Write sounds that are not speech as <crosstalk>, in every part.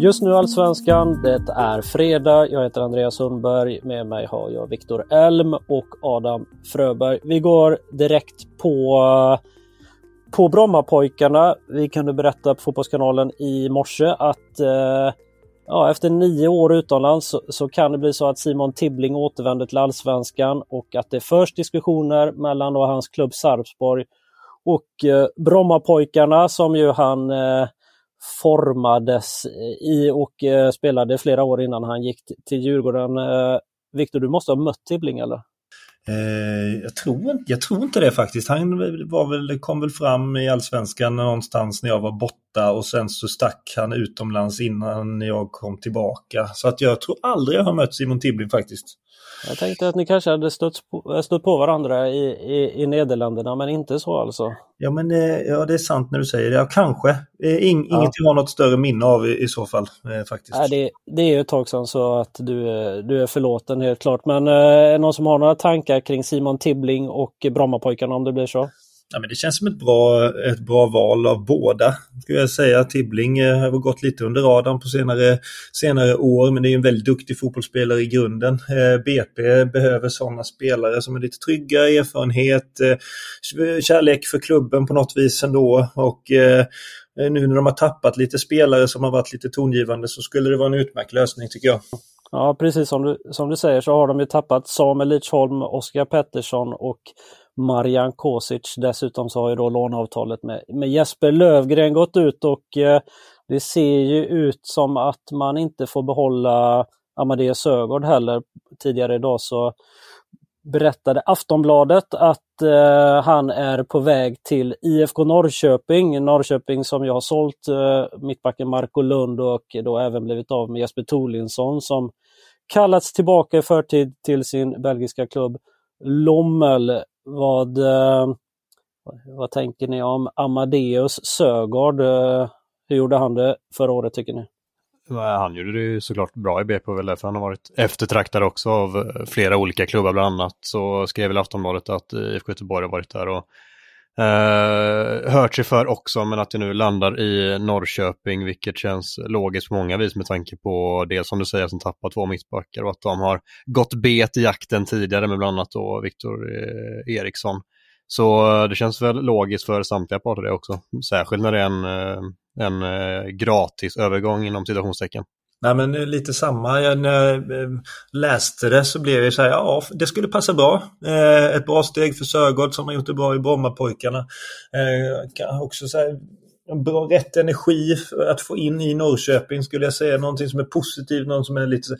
Just nu Allsvenskan, det är fredag. Jag heter Andreas Sundberg. Med mig har jag Viktor Elm och Adam Fröberg. Vi går direkt på, på Brommapojkarna. Vi kunde berätta på Fotbollskanalen i morse att eh, ja, efter nio år utomlands så, så, kan det bli så att Simon Tibbling återvänder till Allsvenskan och att det förs diskussioner mellan då hans klubb Sarpsborg och eh, Brommapojkarna som ju han eh, formades i och eh, spelade flera år innan han gick till Djurgården. Eh, Viktor, du måste ha mött Tibbling eller? Eh, jag, tror, jag tror inte det faktiskt. Han var väl, kom väl fram i Allsvenskan någonstans när jag var borta och sen så stack han utomlands innan jag kom tillbaka. Så att jag tror aldrig jag har mött Simon Tibbling faktiskt. Jag tänkte att ni kanske hade stött på, stött på varandra i, i, i Nederländerna men inte så alltså? Ja men ja, det är sant när du säger det. Ja, kanske. In, ja. Inget jag har något större minne av i, i så fall. Eh, faktiskt. Nej, det, det är ju ett tag sedan så att du, du är förlåten helt klart. Men eh, är det någon som har några tankar kring Simon Tibbling och Brommapojkarna om det blir så? Ja, men det känns som ett bra, ett bra val av båda. Skulle jag säga. Tibbling eh, har gått lite under radarn på senare, senare år men det är en väldigt duktig fotbollsspelare i grunden. Eh, BP behöver sådana spelare som är lite trygga, erfarenhet, eh, kärlek för klubben på något vis ändå. Och eh, eh, nu när de har tappat lite spelare som har varit lite tongivande så skulle det vara en utmärkt lösning tycker jag. Ja, precis som du, som du säger så har de ju tappat Samuel Lidsholm, Oskar Pettersson och Marian Kosic. Dessutom så har ju då låneavtalet med, med Jesper Lövgren gått ut och eh, det ser ju ut som att man inte får behålla Amadeus Sögaard heller. Tidigare idag så berättade Aftonbladet att eh, han är på väg till IFK Norrköping. Norrköping som jag har sålt eh, mittbacken Marco Lund och då även blivit av med Jesper Tolinsson som kallats tillbaka i förtid till sin belgiska klubb Lommel. Vad, eh, vad tänker ni om Amadeus Sögaard? Eh, hur gjorde han det förra året tycker ni? Han gjorde det ju såklart bra i BP, väl därför han har varit eftertraktad också av eh, flera olika klubbar. Bland annat så skrev väl Aftonbladet att eh, IFK Göteborg har varit där och eh, hört sig för också, men att det nu landar i Norrköping, vilket känns logiskt på många vis med tanke på det som du säger som tappar två mittbackar och att de har gått bet i jakten tidigare med bland annat då Viktor eh, Eriksson. Så eh, det känns väl logiskt för samtliga parter det också, särskilt när det är en, eh, en eh, gratis övergång inom citationstecken. Nej men lite samma. Jag, när jag eh, läste det så blev jag så här, ja det skulle passa bra. Eh, ett bra steg för Sörgård som har gjort det bra i Brommapojkarna. Eh, också så här, bra, rätt energi att få in i Norrköping skulle jag säga. Någonting som är positivt, någon som är lite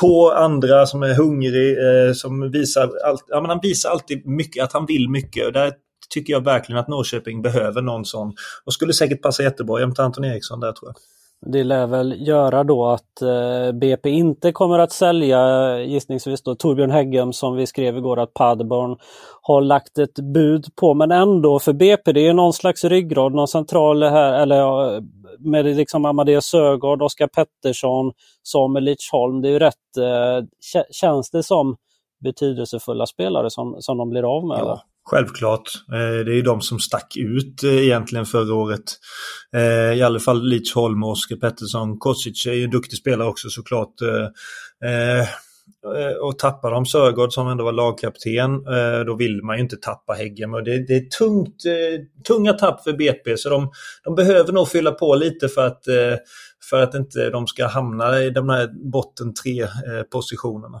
på andra, som är hungrig, eh, som visar, allt, ja, men han visar alltid mycket, att han vill mycket. Och där tycker jag verkligen att Norrköping behöver någon sån. Och skulle säkert passa jättebra jämte Anton Eriksson där tror jag. Det lär väl göra då att eh, BP inte kommer att sälja gissningsvis då Torbjörn Häggum som vi skrev igår att Paderborn har lagt ett bud på. Men ändå för BP, det är någon slags ryggrad, någon central här, eller med liksom Amadeus Sögaard, Oskar Pettersson, Samuel Lidsholm. Det är ju rätt, eh, känns det som betydelsefulla spelare som, som de blir av med? Ja. Självklart. Eh, det är ju de som stack ut eh, egentligen förra året. Eh, I alla fall Leach Holm och Oskar Pettersson. Kosic är ju en duktig spelare också såklart. och tappar de Sörgård som ändå var lagkapten, då vill man ju inte tappa Häggen. Och det, det är tungt, tunga tapp för BP så de, de behöver nog fylla på lite för att, för att inte de ska hamna i de här botten tre positionerna.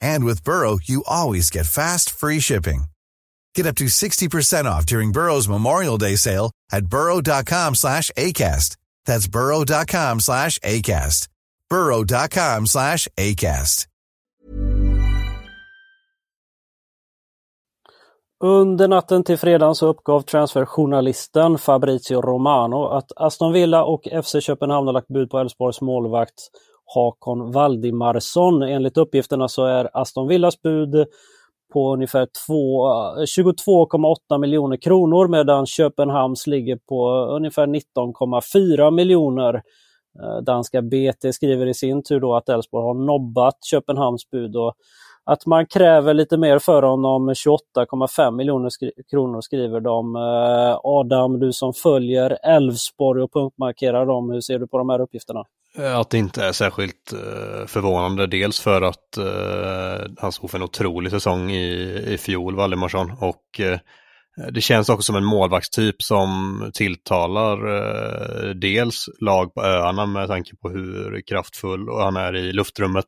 And with Burrow, you always get fast, free shipping. Get up to 60% off during Burrow's Memorial Day sale at burrow.com slash ACAST. That's burrow.com slash ACAST. burrow.com slash ACAST. Under natten till fredagen så uppgav transferjournalisten Fabrizio Romano att Aston Villa och FC Köpenhamn har lagt bud på Elfsborgs målvakt Hakon Valdimarsson. Enligt uppgifterna så är Aston Villas bud på ungefär 22,8 eh, miljoner kronor medan Köpenhamns ligger på ungefär 19,4 miljoner. Eh, danska BT skriver i sin tur då att Elfsborg har nobbat Köpenhamns bud och att man kräver lite mer för honom, 28,5 miljoner skri kronor skriver de. Eh, Adam, du som följer Elfsborg och punktmarkerar dem, hur ser du på de här uppgifterna? Eh, att det inte är särskilt eh, förvånande. Dels för att eh, han stod för en otrolig säsong i, i fjol, Valdemarsson. Och det känns också som en målvaktstyp som tilltalar dels lag på öarna med tanke på hur kraftfull han är i luftrummet.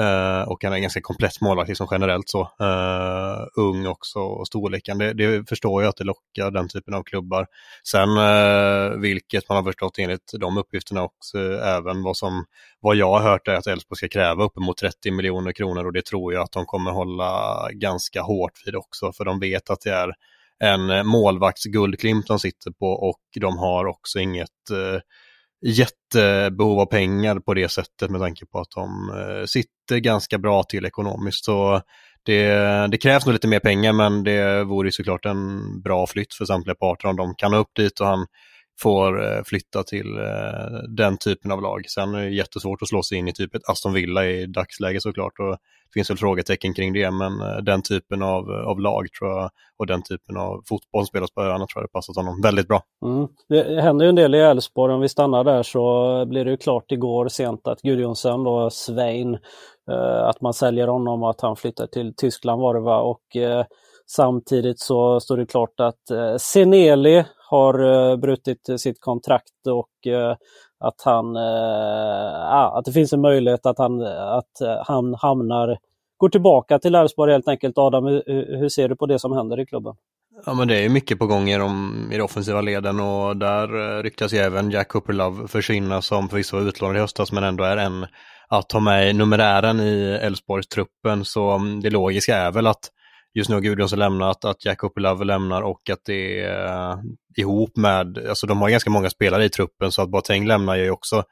Uh, och han är en ganska komplett målvakt liksom generellt så. Uh, ung också och storleken. Det, det, förstår jag att det lockar den typen av klubbar. Sen uh, vilket man har förstått enligt de uppgifterna också, även vad som vad jag har hört är att Elfsborg ska kräva uppemot 30 miljoner kronor och det tror jag att de kommer hålla ganska hårt vid också för de vet att det är en målvaktsguldklimp de sitter på och de har också inget jättebehov av pengar på det sättet med tanke på att de eh, sitter ganska bra till ekonomiskt. Så det, det, krävs nog lite mer pengar men det vore såklart en bra flytt för samtliga parter om de kan upp dit och han får eh, flytta till eh, den typen av lag. Sen är det jättesvårt att slå sig in i typ ett Aston Villa i dagsläget såklart och det finns väl frågetecken kring det men eh, den typen av, av lag tror jag och den typen av fotboll som spelas på öarna tror jag det passat honom väldigt bra. Mm. Det händer ju en del i Elfsborg, om vi stannar där så blir det ju klart igår sent att Gudjonsson då, Svein, att man säljer honom och att han flyttar till Tyskland var det va och Samtidigt så står det klart att eh, Seneli har eh, brutit eh, sitt kontrakt och eh, att han eh, att det finns en möjlighet att han, att eh, han hamnar, går tillbaka till Elfsborg helt enkelt. Adam, hur, hur, ser du på det som händer i klubben? Ja men det är mycket på gång i de, i de offensiva leden och där ryktas ju även Jack Cooper Love försvinna som förvisso var utlånad i höstas men ändå är en att ta med numerären i Elfsborgs truppen så mm, det logiska är väl att just nu har Gudjonsson lämnat, att Jack Opelove lämnar och att det är eh, ihop med, alltså de har ganska många spelare i truppen så att Boateng lämnar ju också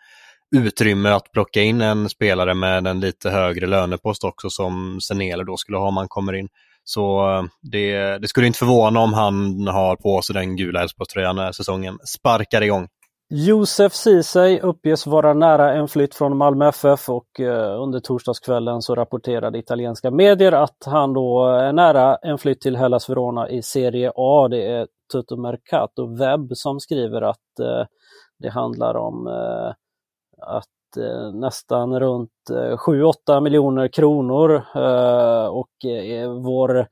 utrymme att plocka in en spelare med en lite högre lönepost också som Senele då skulle ha om han kommer in. Så eh, det, det, skulle inte förvåna om han har på sig den gula Elfsborgströjan när säsongen sparkar igång. Josef Ceesay uppges vara nära en flytt från Malmö FF och eh, under torsdagskvällen så rapporterade italienska medier att han då eh, är nära en flytt till Hellas Verona i Serie A. Det är Tutto Mercato Webb som skriver att eh, det handlar om eh, att eh, nästan runt 7-8 miljoner kronor och vår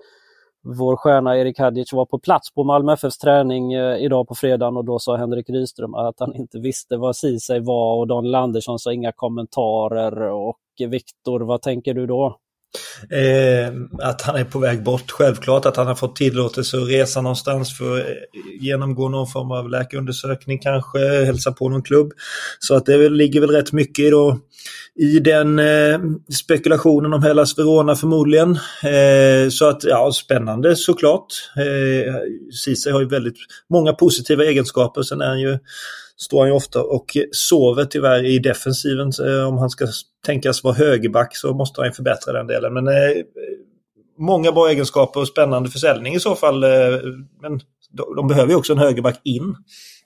vår stjärna Erik Hadjic var på plats på Malmö FFs träning eh, idag på fredagen och då sa Henrik Rydström att han inte visste vad Ceesay var och Daniel Andersson sa inga kommentarer. Och Viktor, vad tänker du då? Eh, att han är på väg bort. Självklart att han har fått tillåtelse att resa någonstans för att genomgå någon form av läkarundersökning kanske, hälsa på någon klubb. Så att det ligger väl rätt mycket i, då, i den eh, spekulationen om Hellas Verona förmodligen. Eh, så att ja, spännande såklart. Eh, Ceesay har ju väldigt många positiva egenskaper. Sen är han ju står han ju ofta och sover tyvärr i defensiven. Eh, om han ska tänkas vara högerback så måste han förbättra den delen. Men eh, många bra egenskaper och spännande försäljning i så fall. Eh, men de, de behöver ju också en högerback in.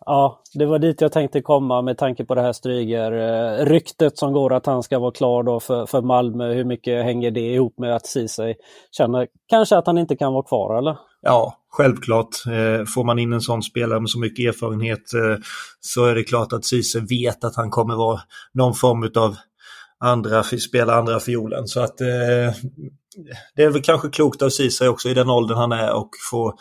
Ja, det var dit jag tänkte komma med tanke på det här Stryger-ryktet eh, som går att han ska vara klar då för, för Malmö. Hur mycket hänger det ihop med att Ceesay känner kanske att han inte kan vara kvar eller? Ja, självklart. Eh, får man in en sån spelare med så mycket erfarenhet eh, så är det klart att Ceesay vet att han kommer vara någon form av andra, spela andra fiolen. Så att det är väl kanske klokt av Ceesay också i den åldern han är och få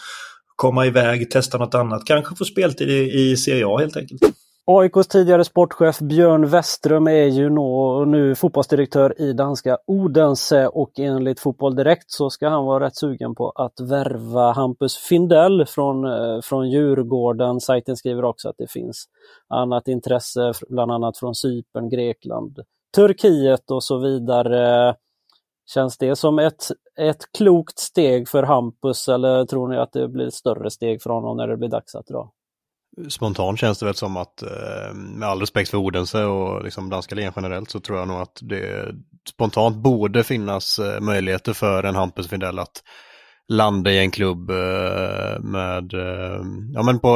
komma iväg, testa något annat. Kanske få speltid i, i Serie A helt enkelt. AIKs tidigare sportchef Björn Westström är ju nu, nu fotbollsdirektör i danska Odense och enligt Fotboll Direkt så ska han vara rätt sugen på att värva Hampus Findell från, eh, från Djurgården. Sajten skriver också att det finns annat intresse, bland annat från Cypern, Grekland, Turkiet och så vidare. Känns det som ett, ett klokt steg för Hampus eller tror ni att det blir ett större steg för honom när det blir dags att dra? Spontant känns det väl som att, eh, med all respekt för Odense och liksom danska ligan generellt, så tror jag nog att det spontant borde finnas eh, möjligheter för en Hampus Findell att landa i en klubb eh, med, ja men på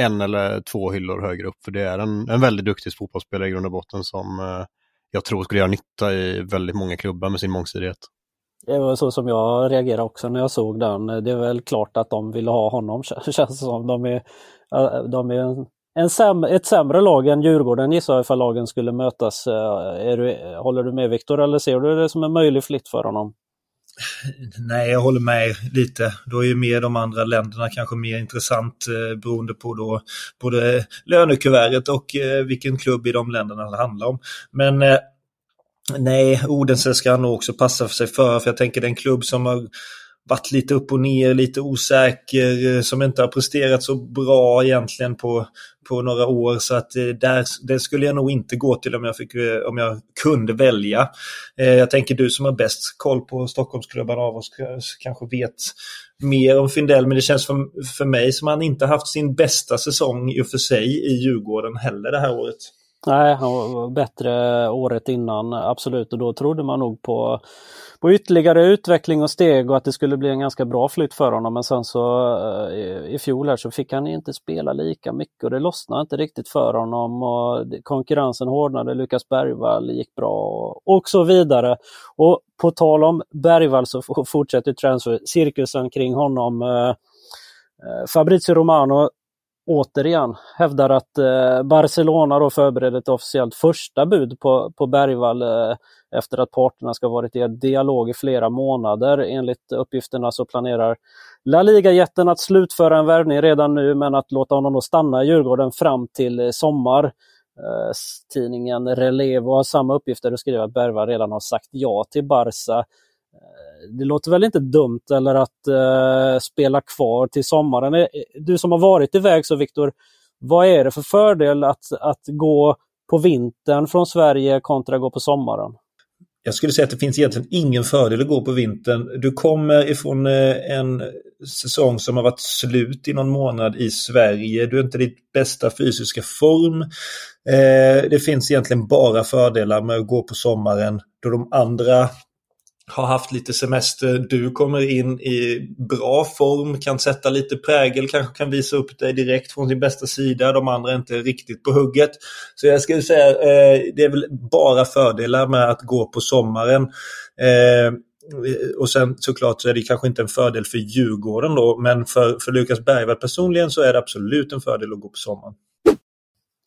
en eller två hyllor högre upp. För det är en, en väldigt duktig fotbollsspelare i grund och botten som jag tror skulle göra nytta i väldigt många klubbar med sin mångsidighet. Det var så som jag reagerade också när jag såg den. Det är väl klart att de vill ha honom, <laughs> känns det som. De är, de är en, en säm, ett sämre lag än Djurgården gissar jag ifall lagen skulle mötas. Eh, är du, håller du med Viktor eller ser du det som en möjlig flytt för honom? <laughs> Nej, jag håller med lite. Då är ju mer de andra länderna kanske mer intressant eh, beroende på då både lönekuvertet och eh, vilken klubb i de länderna det handlar om. Men eh, Nej, Odense ska nog också passa för sig för, för jag tänker den klubb som har varit lite upp och ner, lite osäker, eh, som inte har presterat så bra egentligen på, på några år. Så att eh, där, det skulle jag nog inte gå till om jag, fick, eh, om jag kunde välja. Jag tänker du som har bäst koll på Stockholmsklubbarna av oss kanske vet mer om Findell, men det känns för, för mig som han inte haft sin bästa säsong i och för sig i Djurgården heller det här året. Nej, han var bättre året innan, absolut. Och då trodde man nog på, på ytterligare utveckling och steg och att det skulle bli en ganska bra flytt för honom. Men sen så eh, i fjol här så fick han inte spela lika mycket och det lossnade inte riktigt för honom. och Konkurrensen hårdnade, Lukas Bergvall gick bra och så vidare. Och på tal om Bergvall så fortsätter transfer-cirkusen kring honom. Eh, eh, Fabrizio Romano återigen hävdar att eh, Barcelona då förbereder ett officiellt första bud på, på Bergvall eh, efter att parterna ska ha varit i dialog i flera månader. Enligt uppgifterna så planerar La Liga-jätten att slutföra en värvning redan nu men att låta honom då stanna i Djurgården fram till eh, sommar. Eh, tidningen Relevo har samma uppgifter och skriver att Bergvall redan har sagt ja till Barca Eh, det låter väl inte dumt eller att eh, spela kvar till sommaren. Eh, du som har varit iväg så Viktor, vad är det för fördel att, att gå på vintern från Sverige kontra att gå på sommaren? Jag skulle säga att det finns egentligen ingen fördel att gå på vintern. Du kommer ifrån eh, en säsong som har varit slut i någon månad i Sverige. Du är inte i ditt bästa fysiska form. Det finns egentligen bara fördelar med att gå på sommaren då de andra har haft lite semester, du kommer in i bra form, kan sätta lite prägel, kanske kan visa upp dig direkt från sin bästa sida. De andra är inte riktigt på hugget. Så jag skulle säga eh, det är väl bara fördelar med att gå på sommaren. Eh, och sen såklart så är det kanske inte en fördel för Djurgården då, men för, för Lukas Bergvall personligen så är det absolut en fördel att gå på sommaren.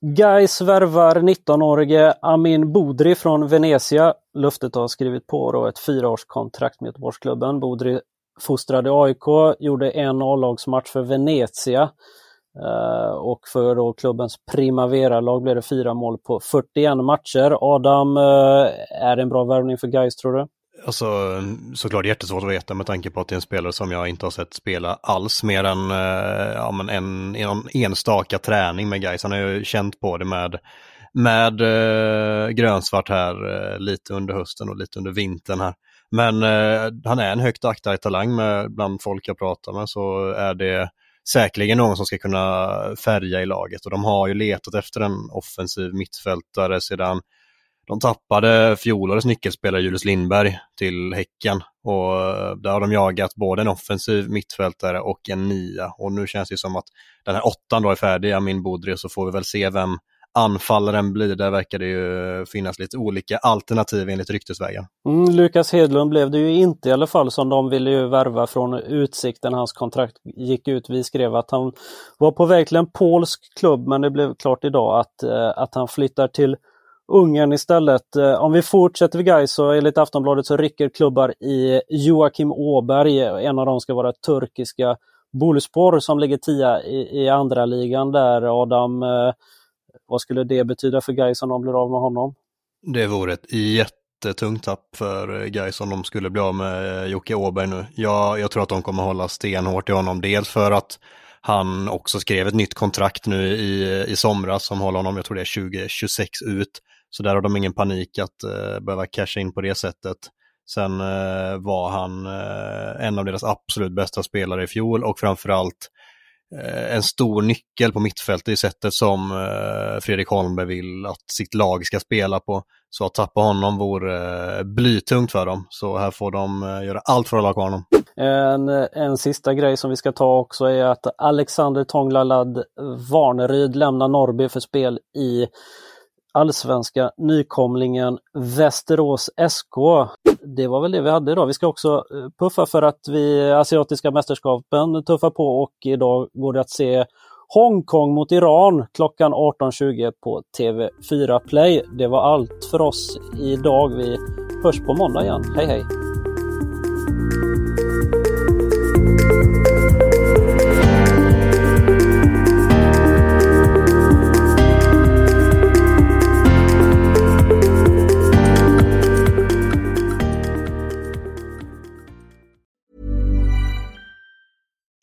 Gais värvar 19-årige Amin Bodri från Venezia. Luftet har skrivit på då ett fyraårskontrakt med Göteborgsklubben. Bodri fostrade AIK, gjorde en A-lagsmatch för Venezia. Eh, och för då klubbens Primavera-lag blev det fyra mål på 41 matcher. Adam, eh, är det en bra värvning för Gais tror du? Alltså såklart jättesvårt att veta med tanke på att det är en spelare som jag inte har sett spela alls mer än eh, ja, men en, en enstaka träning med guys. Han har ju känt på det med, med eh, grönsvart här eh, lite under hösten och lite under vintern här. Men eh, han är en högt aktad talang med, bland folk jag pratar med så är det säkerligen någon som ska kunna färga i laget och de har ju letat efter en offensiv mittfältare sedan de tappade fjolårets nyckelspelare Julius Lindberg till Häcken och eh, där har de jagat både en offensiv mittfältare och en nia och nu känns det som att den här åttan då är färdig, Amin Bodri, så får vi väl se vem anfallaren blir. Där verkar det ju finnas lite olika alternativ enligt ryktesvägen. Mm, Lukas Hedlund blev det ju inte i alla fall som de ville ju värva från Utsikten. Hans kontrakt gick ut. Vi skrev att han var på väg till en polsk klubb men det blev klart idag att, eh, att han flyttar till Ungern istället. Eh, om vi fortsätter vid Gais så enligt Aftonbladet så rycker klubbar i Joakim Åberg. En av dem ska vara turkiska Boluspor som ligger tia i, i andra ligan där. Adam, eh, vad skulle det betyda för Gais om de blir av med honom? Det vore ett jättetungt tapp för eh, Gais om de skulle bli av med Jocke Åberg nu. Jag, jag tror att de kommer hålla stenhårt i honom. Dels för att han också skrev ett nytt kontrakt nu i, i somras som håller honom, jag tror det är 2026 ut. Så där har de ingen panik att eh, behöva casha in på det sättet. Sen eh, var han eh, en av deras absolut bästa spelare i fjol och framförallt Eh, en stor nyckel på mittfältet i sättet som eh, Fredrik Holmberg vill att sitt lag ska spela på. Så att tappa honom vore eh, blytungt för dem. Så här får de göra allt för att hålla kvar honom. En, en sista grej som vi ska ta också är att Alexander Tonglalad Varneryd lämnar Norrby för spel i allsvenska nykomlingen Västerås SK. Det var väl det vi hade idag. Vi ska också eh, puffa för att vi asiatiska mästerskapen tuffar på och idag går det att se Hongkong mot Iran klockan 18.20 på TV4 Play. Det var allt för oss idag. Vi hörs på måndag igen. Hej hej!